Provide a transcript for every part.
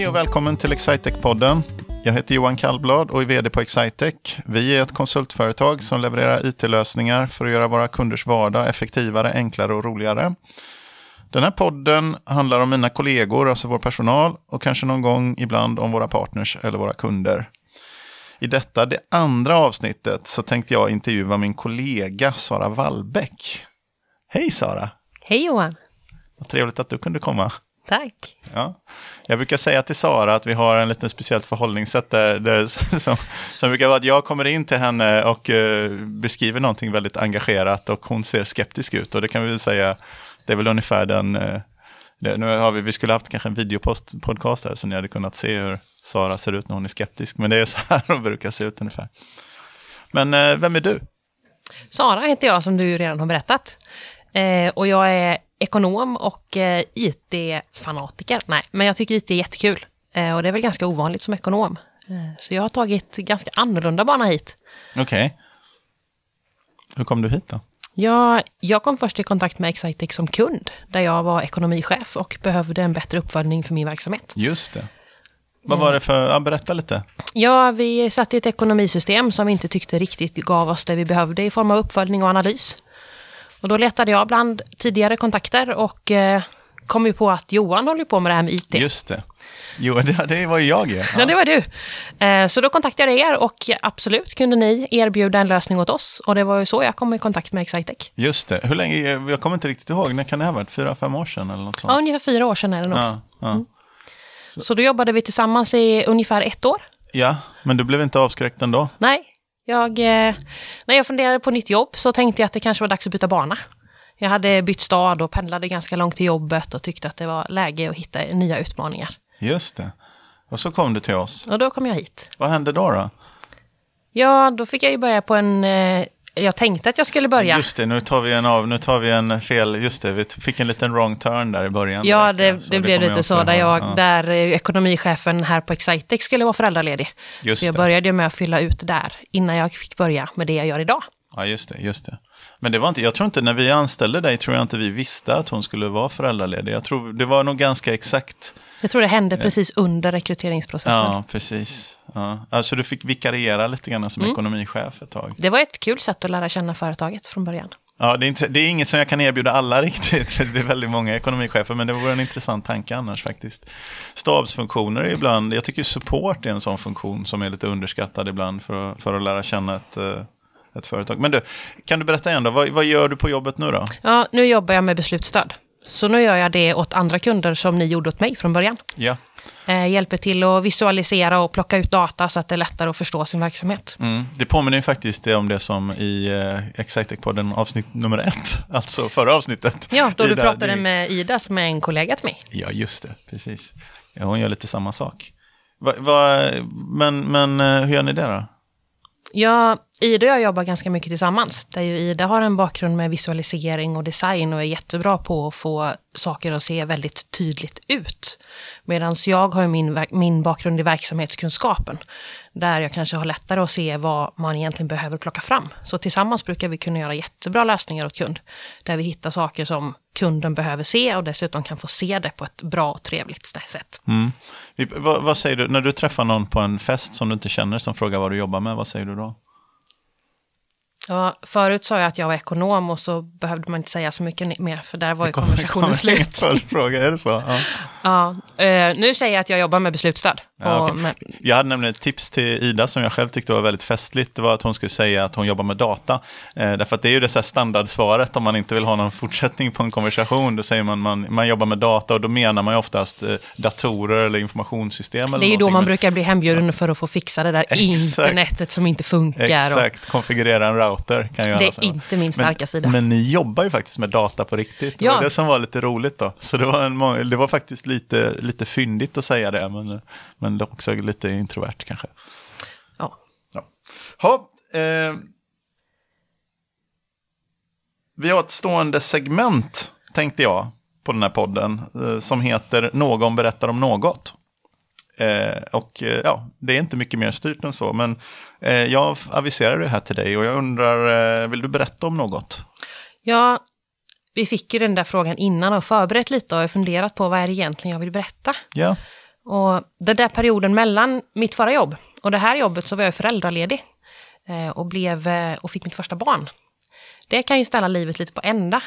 Hej och välkommen till Excitec-podden. Jag heter Johan Kallblad och är vd på Excitec. Vi är ett konsultföretag som levererar it-lösningar för att göra våra kunders vardag effektivare, enklare och roligare. Den här podden handlar om mina kollegor, alltså vår personal, och kanske någon gång ibland om våra partners eller våra kunder. I detta, det andra avsnittet, så tänkte jag intervjua min kollega Sara Wallbäck. Hej Sara! Hej Johan! Vad trevligt att du kunde komma. Tack! Ja. Jag brukar säga till Sara att vi har en liten speciellt förhållningssätt där, där som, som brukar vara att jag kommer in till henne och uh, beskriver någonting väldigt engagerat och hon ser skeptisk ut. Och det kan vi väl säga, det är väl ungefär den... Det, nu har vi, vi skulle haft kanske en videopodcast här så ni hade kunnat se hur Sara ser ut när hon är skeptisk. Men det är så här hon brukar se ut ungefär. Men uh, vem är du? Sara heter jag som du redan har berättat. och jag är ekonom och eh, IT-fanatiker. Nej, men jag tycker IT är jättekul. Eh, och det är väl ganska ovanligt som ekonom. Eh, så jag har tagit ganska annorlunda bana hit. Okej. Okay. Hur kom du hit då? Ja, jag kom först i kontakt med Excitec som kund, där jag var ekonomichef och behövde en bättre uppföljning för min verksamhet. Just det. Vad var det för, ja, berätta lite. Ja, vi satt i ett ekonomisystem som vi inte tyckte riktigt gav oss det vi behövde i form av uppföljning och analys. Och då letade jag bland tidigare kontakter och eh, kom ju på att Johan håller på med det här med IT. Just det. Jo, det, det var ju jag. Ja. ja, det var du. Eh, så då kontaktade jag er och absolut kunde ni erbjuda en lösning åt oss. Och det var ju så jag kom i kontakt med Excitec. Just det. Hur länge, jag kommer inte riktigt ihåg, när kan det ha varit? Fyra, fem år sedan eller något sånt? Ja, ungefär fyra år sedan är det nog. Ja, ja. Mm. Så. så då jobbade vi tillsammans i ungefär ett år. Ja, men du blev inte avskräckt ändå? Nej, jag, eh, när jag funderade på nytt jobb så tänkte jag att det kanske var dags att byta bana. Jag hade bytt stad och pendlade ganska långt till jobbet och tyckte att det var läge att hitta nya utmaningar. Just det. Och så kom du till oss. Och då kom jag hit. Vad hände då? då? Ja, då fick jag ju börja på en... Jag tänkte att jag skulle börja. Just det, nu tar vi en av, nu tar vi en fel, just det, vi fick en liten wrong turn där i början. Ja, det, det, det blev lite så, där, jag, ja. där ekonomichefen här på Excitec skulle vara föräldraledig. Just så jag det. började med att fylla ut där, innan jag fick börja med det jag gör idag. Ja, just det, just det. Men det var inte, jag tror inte, när vi anställde dig tror jag inte vi visste att hon skulle vara föräldraledig. Jag tror det var nog ganska exakt. Jag tror det hände eh, precis under rekryteringsprocessen. Ja, precis. Ja. Alltså du fick vikariera lite grann som mm. ekonomichef ett tag. Det var ett kul sätt att lära känna företaget från början. Ja, det är, inte, det är inget som jag kan erbjuda alla riktigt. Det är väldigt många ekonomichefer, men det vore en intressant tanke annars faktiskt. Stabsfunktioner är ibland, jag tycker support är en sån funktion som är lite underskattad ibland för, för att lära känna ett eh, ett företag. Men du, kan du berätta igen då, vad, vad gör du på jobbet nu då? Ja, nu jobbar jag med beslutsstöd. Så nu gör jag det åt andra kunder som ni gjorde åt mig från början. Ja. Eh, hjälper till att visualisera och plocka ut data så att det är lättare att förstå sin verksamhet. Mm. Det påminner ju faktiskt om det som i eh, Excitec-podden avsnitt nummer ett, alltså förra avsnittet. Ja, då Ida, du pratade det... med Ida som är en kollega till mig. Ja, just det, precis. Ja, hon gör lite samma sak. Va, va, men, men eh, hur gör ni det då? Ja, Ida och jag jobbar ganska mycket tillsammans. Där ju Ida har en bakgrund med visualisering och design och är jättebra på att få saker att se väldigt tydligt ut. Medan jag har min, min bakgrund i verksamhetskunskapen. Där jag kanske har lättare att se vad man egentligen behöver plocka fram. Så tillsammans brukar vi kunna göra jättebra lösningar åt kund. Där vi hittar saker som kunden behöver se och dessutom kan få se det på ett bra och trevligt sätt. Mm. Vad, vad, säger du, när du träffar någon på en fest som du inte känner som frågar vad du jobbar med, vad säger du då? Ja, förut sa jag att jag var ekonom och så behövde man inte säga så mycket mer, för där var ju konversationen slut. Följdfråga, är det så? Ja. ja uh, nu säger jag att jag jobbar med beslutsstöd. Ja, okay. med... Jag hade nämligen ett tips till Ida som jag själv tyckte var väldigt festligt. Det var att hon skulle säga att hon jobbar med data. Uh, därför att det är ju det så standardsvaret om man inte vill ha någon fortsättning på en konversation. Då säger man man, man jobbar med data och då menar man ju oftast uh, datorer eller informationssystem. Eller det är ju då man brukar bli hembjuden för att få fixa det där Exakt. internetet som inte funkar. Exakt, och... konfigurera en router router. Kan det är inte min starka men, sida. Men ni jobbar ju faktiskt med data på riktigt. Det ja. var det som var lite roligt då. Så det var, en, det var faktiskt lite, lite fyndigt att säga det, men, men också lite introvert kanske. Ja. ja. Ha, eh, vi har ett stående segment, tänkte jag, på den här podden, eh, som heter Någon berättar om något. Eh, och eh, ja, det är inte mycket mer styrt än så. Men eh, jag aviserar det här till dig och jag undrar, eh, vill du berätta om något? Ja, vi fick ju den där frågan innan och förberett lite och funderat på vad är det egentligen jag vill berätta. Ja. Och den där perioden mellan mitt förra jobb och det här jobbet så var jag föräldraledig eh, och, blev, eh, och fick mitt första barn. Det kan ju ställa livet lite på ända.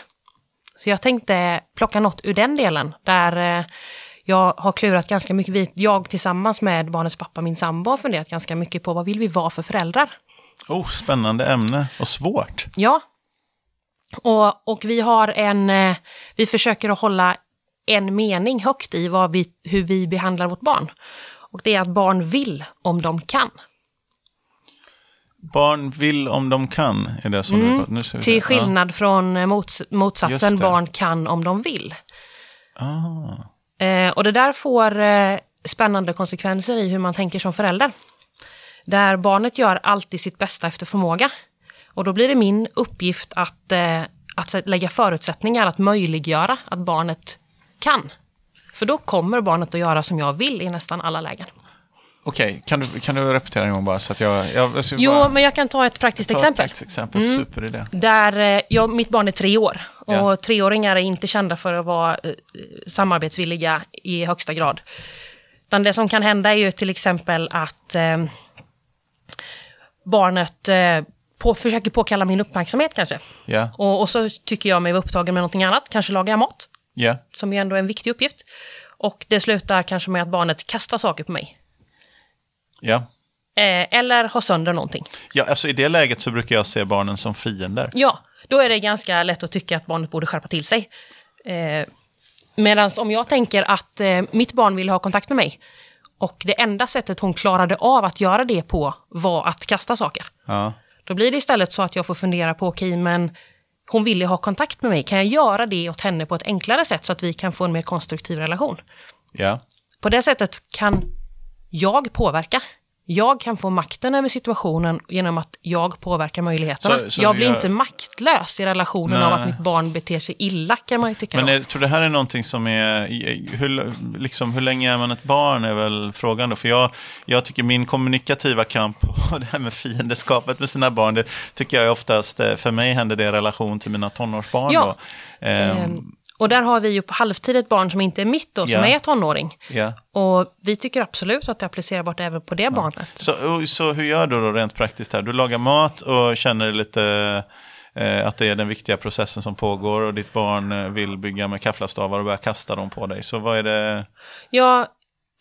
Så jag tänkte plocka något ur den delen där jag har klurat ganska mycket, jag tillsammans med barnets pappa, min sambo, har funderat ganska mycket på vad vill vi vara för föräldrar? Oh, spännande ämne och svårt. Ja. Och, och vi har en, eh, vi försöker att hålla en mening högt i vad vi, hur vi behandlar vårt barn. Och det är att barn vill om de kan. Barn vill om de kan, är det som mm. nu Till skillnad ja. från eh, mots, motsatsen, barn kan om de vill. Ah. Eh, och det där får eh, spännande konsekvenser i hur man tänker som förälder. Där barnet gör alltid sitt bästa efter förmåga. Och då blir det min uppgift att, eh, att lägga förutsättningar, att möjliggöra att barnet kan. För då kommer barnet att göra som jag vill i nästan alla lägen. Okej, okay. kan, du, kan du repetera en gång bara? Så att jag, jag, jag jo, bara, men jag kan ta ett praktiskt ta exempel. Ett praktiskt exempel. Mm. Superidé. Där, eh, jag, mitt barn är tre år och ja. treåringar är inte kända för att vara eh, samarbetsvilliga i högsta grad. Utan det som kan hända är ju till exempel att eh, barnet eh, på, försöker påkalla min uppmärksamhet kanske. Yeah. Och, och, så tycker jag mig vara upptagen med någonting annat, kanske lagar mat. Yeah. Som ju ändå är en viktig uppgift. Och det slutar kanske med att barnet kastar saker på mig. Ja. Eh, eller har sönder någonting. Ja, alltså i det läget så brukar jag se barnen som fiender. Ja, då är det ganska lätt att tycka att barnet borde skärpa till sig. Eh, Medan om jag tänker att eh, mitt barn vill ha kontakt med mig och det enda sättet hon klarade av att göra det på var att kasta saker. Ja. Då blir det istället så att jag får fundera på, okej, okay, men hon vill ju ha kontakt med mig. Kan jag göra det åt henne på ett enklare sätt så att vi kan få en mer konstruktiv relation? Ja. På det sättet kan jag påverka jag kan få makten över situationen genom att jag påverkar möjligheterna. Så, så jag blir jag... inte maktlös i relationen Nej. av att mitt barn beter sig illa, kan man ju tycka. Men jag tror det här är någonting som är... Hur, liksom, hur länge är man ett barn är väl frågan då. För jag, jag tycker min kommunikativa kamp och det här med fiendeskapet med sina barn, det tycker jag oftast, eh, för mig händer det i relation till mina tonårsbarn. Ja. Då. Um, och där har vi ju på halvtid ett barn som inte är mitt då, som yeah. är tonåring. Yeah. Och vi tycker absolut att det är applicerbart även på det ja. barnet. Så, så hur gör du då rent praktiskt här? Du lagar mat och känner lite eh, att det är den viktiga processen som pågår och ditt barn eh, vill bygga med kafflastavar och börja kasta dem på dig. Så vad är det? Ja,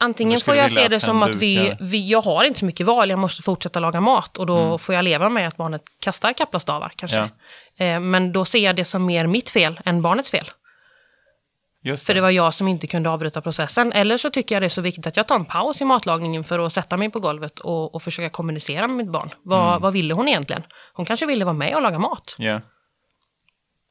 antingen får jag se det som att vi, vi, jag har inte så mycket val, jag måste fortsätta laga mat och då mm. får jag leva med att barnet kastar kaplastavar kanske. Ja. Eh, men då ser jag det som mer mitt fel än barnets fel. Just det. För det var jag som inte kunde avbryta processen. Eller så tycker jag det är så viktigt att jag tar en paus i matlagningen för att sätta mig på golvet och, och försöka kommunicera med mitt barn. Vad, mm. vad ville hon egentligen? Hon kanske ville vara med och laga mat. Yeah.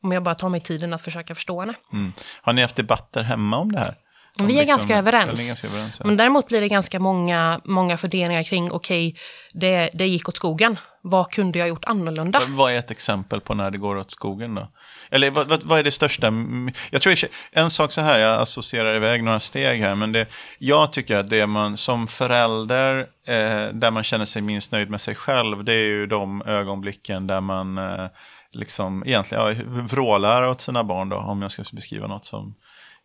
Om jag bara tar mig tiden att försöka förstå henne. Mm. Har ni haft debatter hemma om det här? Om vi är, liksom, ganska överens. är ganska överens. Ja. Men däremot blir det ganska många, många funderingar kring, okej, okay, det, det gick åt skogen. Vad kunde jag gjort annorlunda? Vad är ett exempel på när det går åt skogen då? Eller vad, vad, vad, är det största? Mm, jag tror en sak så här, jag associerar iväg några steg här, men det, jag tycker att det man som förälder, eh, där man känner sig minst nöjd med sig själv, det är ju de ögonblicken där man eh, liksom egentligen ja, vrålar åt sina barn då, om jag ska beskriva något som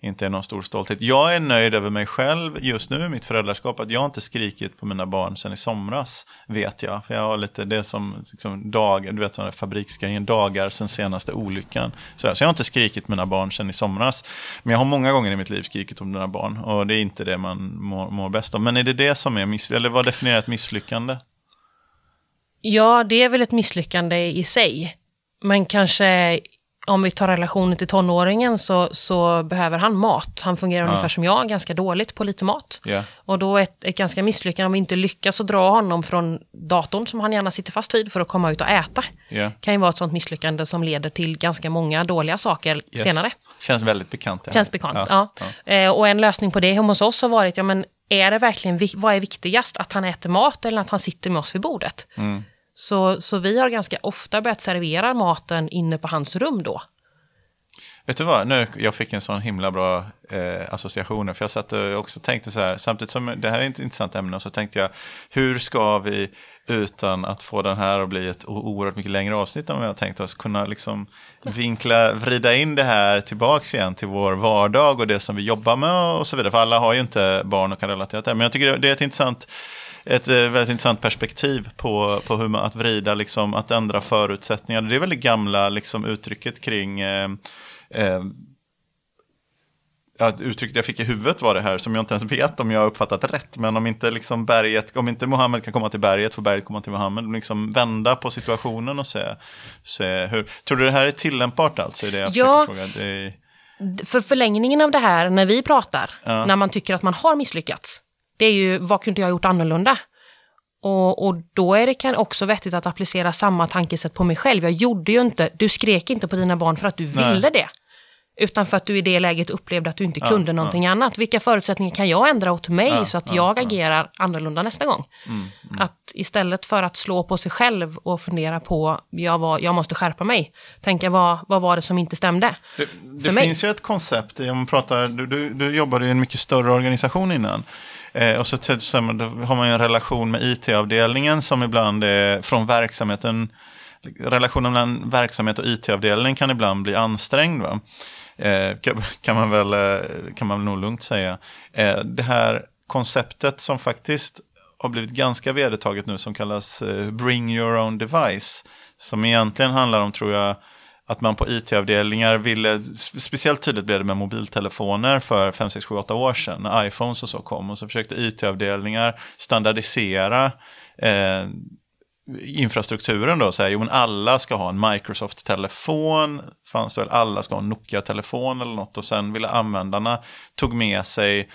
inte är någon stor stolthet. Jag är nöjd över mig själv just nu i mitt föräldraskap. Att jag inte skrikit på mina barn sedan i somras, vet jag. För jag har lite det som liksom, dagar, du vet sådana fabriksgrejen, dagar sedan senaste olyckan. Så, så jag har inte skrikit på mina barn sedan i somras. Men jag har många gånger i mitt liv skrikit om mina barn. Och det är inte det man mår, mår bäst av. Men är det det som är, miss eller vad definierar ett misslyckande? Ja, det är väl ett misslyckande i sig. Men kanske om vi tar relationen till tonåringen så, så behöver han mat. Han fungerar ja. ungefär som jag, ganska dåligt på lite mat. Yeah. Och då är ett, ett ganska misslyckande om vi inte lyckas att dra honom från datorn som han gärna sitter fast vid för att komma ut och äta. Yeah. kan ju vara ett sånt misslyckande som leder till ganska många dåliga saker yes. senare. Känns väldigt bekant. Ja. Känns bekant, ja. ja. Eh, och en lösning på det hemma hos oss har varit, ja men är det verkligen, vad är viktigast? Att han äter mat eller att han sitter med oss vid bordet? Mm. Så, så vi har ganska ofta börjat servera maten inne på hans rum då. Vet du vad, nu, jag fick en sån himla bra eh, association. För jag satt och också tänkte så här, samtidigt som det här är ett intressant ämne, så tänkte jag, hur ska vi utan att få den här att bli ett oerhört mycket längre avsnitt än vad jag tänkt oss, kunna liksom vinkla, vrida in det här tillbaks igen till vår vardag och det som vi jobbar med och så vidare. För alla har ju inte barn och kan relatera till det. Men jag tycker det är ett intressant ett eh, väldigt intressant perspektiv på, på hur man, att vrida, liksom, att ändra förutsättningar. Det är väldigt gamla liksom, uttrycket kring eh, eh, uttrycket jag fick i huvudet var det här som jag inte ens vet om jag har uppfattat rätt. Men om inte liksom berget, om inte Mohammed kan komma till berget får berget komma till Mohammed. Liksom vända på situationen och se, se hur. Tror du det här är tillämpbart alltså? I det jag ja, fråga? Det... för förlängningen av det här när vi pratar, ja. när man tycker att man har misslyckats. Det är ju, vad kunde jag gjort annorlunda? Och, och, då är det kan också vettigt att applicera samma tankesätt på mig själv. Jag gjorde ju inte, du skrek inte på dina barn för att du Nej. ville det. Utan för att du i det läget upplevde att du inte ja, kunde någonting ja. annat. Vilka förutsättningar kan jag ändra åt mig ja, så att jag agerar annorlunda nästa gång? Mm, mm. Att istället för att slå på sig själv och fundera på jag, var, jag måste skärpa mig, tänka vad, vad var det som inte stämde? Det, det finns ju ett koncept, om pratar, du, du, du jobbade i en mycket större organisation innan. Eh, och så, så har man ju en relation med IT-avdelningen som ibland är från verksamheten relationen mellan verksamhet och IT-avdelning kan ibland bli ansträngd. Va? Eh, kan, man väl, eh, kan man väl nog lugnt säga. Eh, det här konceptet som faktiskt har blivit ganska vedertaget nu som kallas eh, Bring your own device. Som egentligen handlar om, tror jag, att man på IT-avdelningar ville, speciellt tydligt blev det med mobiltelefoner för 5, 6, 7, 8 år sedan, när iPhones och så kom. Och så försökte IT-avdelningar standardisera eh, infrastrukturen då, säga, jo men alla ska ha en Microsoft-telefon, fanns det väl, alla ska ha en Nokia-telefon eller något. Och sen ville användarna tog med sig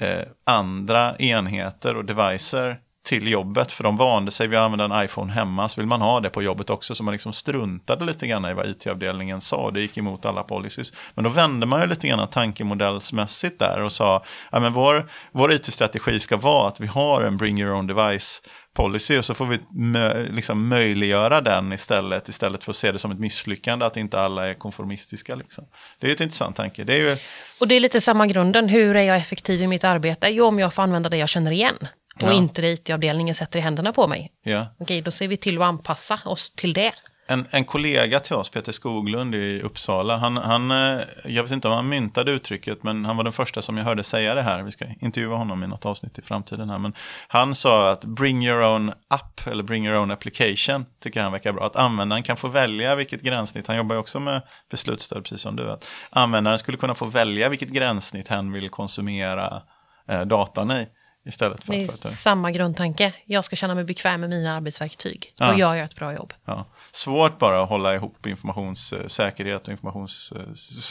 eh, andra enheter och devices till jobbet, för de vande sig vid att använda en iPhone hemma, så vill man ha det på jobbet också, så man liksom struntade lite grann i vad IT-avdelningen sa, det gick emot alla policies. Men då vände man ju lite grann tankemodellsmässigt där och sa, ja men vår, vår IT-strategi ska vara att vi har en bring your own device policy och så får vi mö liksom möjliggöra den istället, istället för att se det som ett misslyckande att inte alla är konformistiska. Liksom. Det är ju ett intressant tanke. Det är ju... Och det är lite samma grunden, hur är jag effektiv i mitt arbete? Jo, om jag får använda det jag känner igen och ja. inte IT-avdelningen sätter i händerna på mig. Ja. Okej, då ser vi till att anpassa oss till det. En, en kollega till oss, Peter Skoglund i Uppsala, han, han, eh, jag vet inte om han myntade uttrycket, men han var den första som jag hörde säga det här. Vi ska intervjua honom i något avsnitt i framtiden här. Men han sa att bring your own app, eller bring your own application, tycker han verkar bra. Att användaren kan få välja vilket gränssnitt, han jobbar ju också med beslutsstöd precis som du, att användaren skulle kunna få välja vilket gränssnitt hen vill konsumera eh, datan i. Istället för det är företag. samma grundtanke. Jag ska känna mig bekväm med mina arbetsverktyg. Ja. Och jag gör ett bra jobb. Ja. Svårt bara att hålla ihop informationssäkerhet och informations...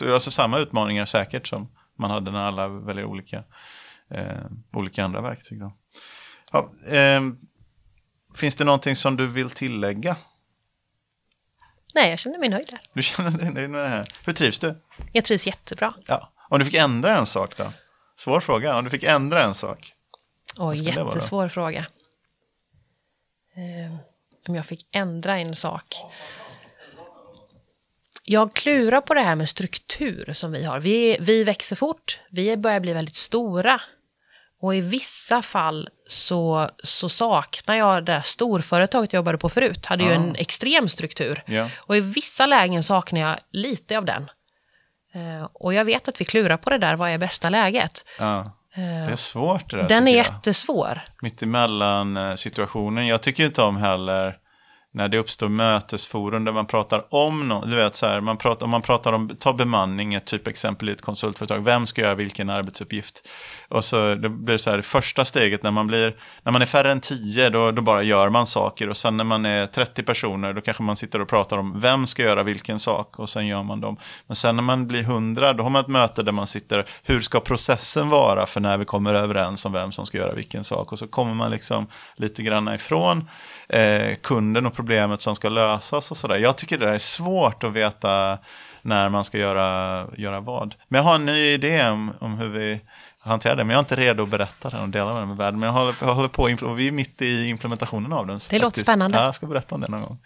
Alltså samma utmaningar säkert som man hade när alla väljer olika, eh, olika andra verktyg. Då. Ja, eh, finns det någonting som du vill tillägga? Nej, jag känner mig nöjd där. Du känner dig nöjd med det här. Hur trivs du? Jag trivs jättebra. Ja. Om du fick ändra en sak då? Svår fråga. Om du fick ändra en sak? Oh, jättesvår fråga. Eh, om jag fick ändra en sak. Jag klurar på det här med struktur som vi har. Vi, vi växer fort, vi börjar bli väldigt stora. Och i vissa fall så, så saknar jag det där storföretaget jag jobbade på förut. Hade ja. ju en extrem struktur. Ja. Och i vissa lägen saknar jag lite av den. Eh, och jag vet att vi klurar på det där, vad är bästa läget? Ja. Det är svårt det där, Den är jättesvår. Mittemellan eh, situationen. Jag tycker inte om heller när det uppstår mötesforum där man pratar om något. Du vet, så här, man pratar, om man pratar om, ta bemanning, ett typexempel i ett konsultföretag. Vem ska göra vilken arbetsuppgift? Och så det blir så här, det första steget när man blir, när man är färre än tio, då, då bara gör man saker. Och sen när man är 30 personer, då kanske man sitter och pratar om vem ska göra vilken sak och sen gör man dem. Men sen när man blir 100, då har man ett möte där man sitter, hur ska processen vara för när vi kommer överens om vem som ska göra vilken sak? Och så kommer man liksom lite grann ifrån eh, kunden och problemet som ska lösas och sådär. Jag tycker det är svårt att veta när man ska göra, göra vad. Men jag har en ny idé om, om hur vi hanterar det, men jag är inte redo att berätta den och dela med den med världen. Men jag håller, jag håller på, och vi är mitt i implementationen av den. det låter spännande. Ja, jag ska berätta om det någon gång.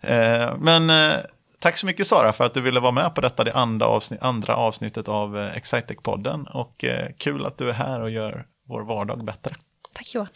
Eh, men eh, tack så mycket Sara för att du ville vara med på detta, det andra, avsnitt, andra avsnittet av eh, Excitec-podden. Och eh, kul att du är här och gör vår vardag bättre. Tack Johan.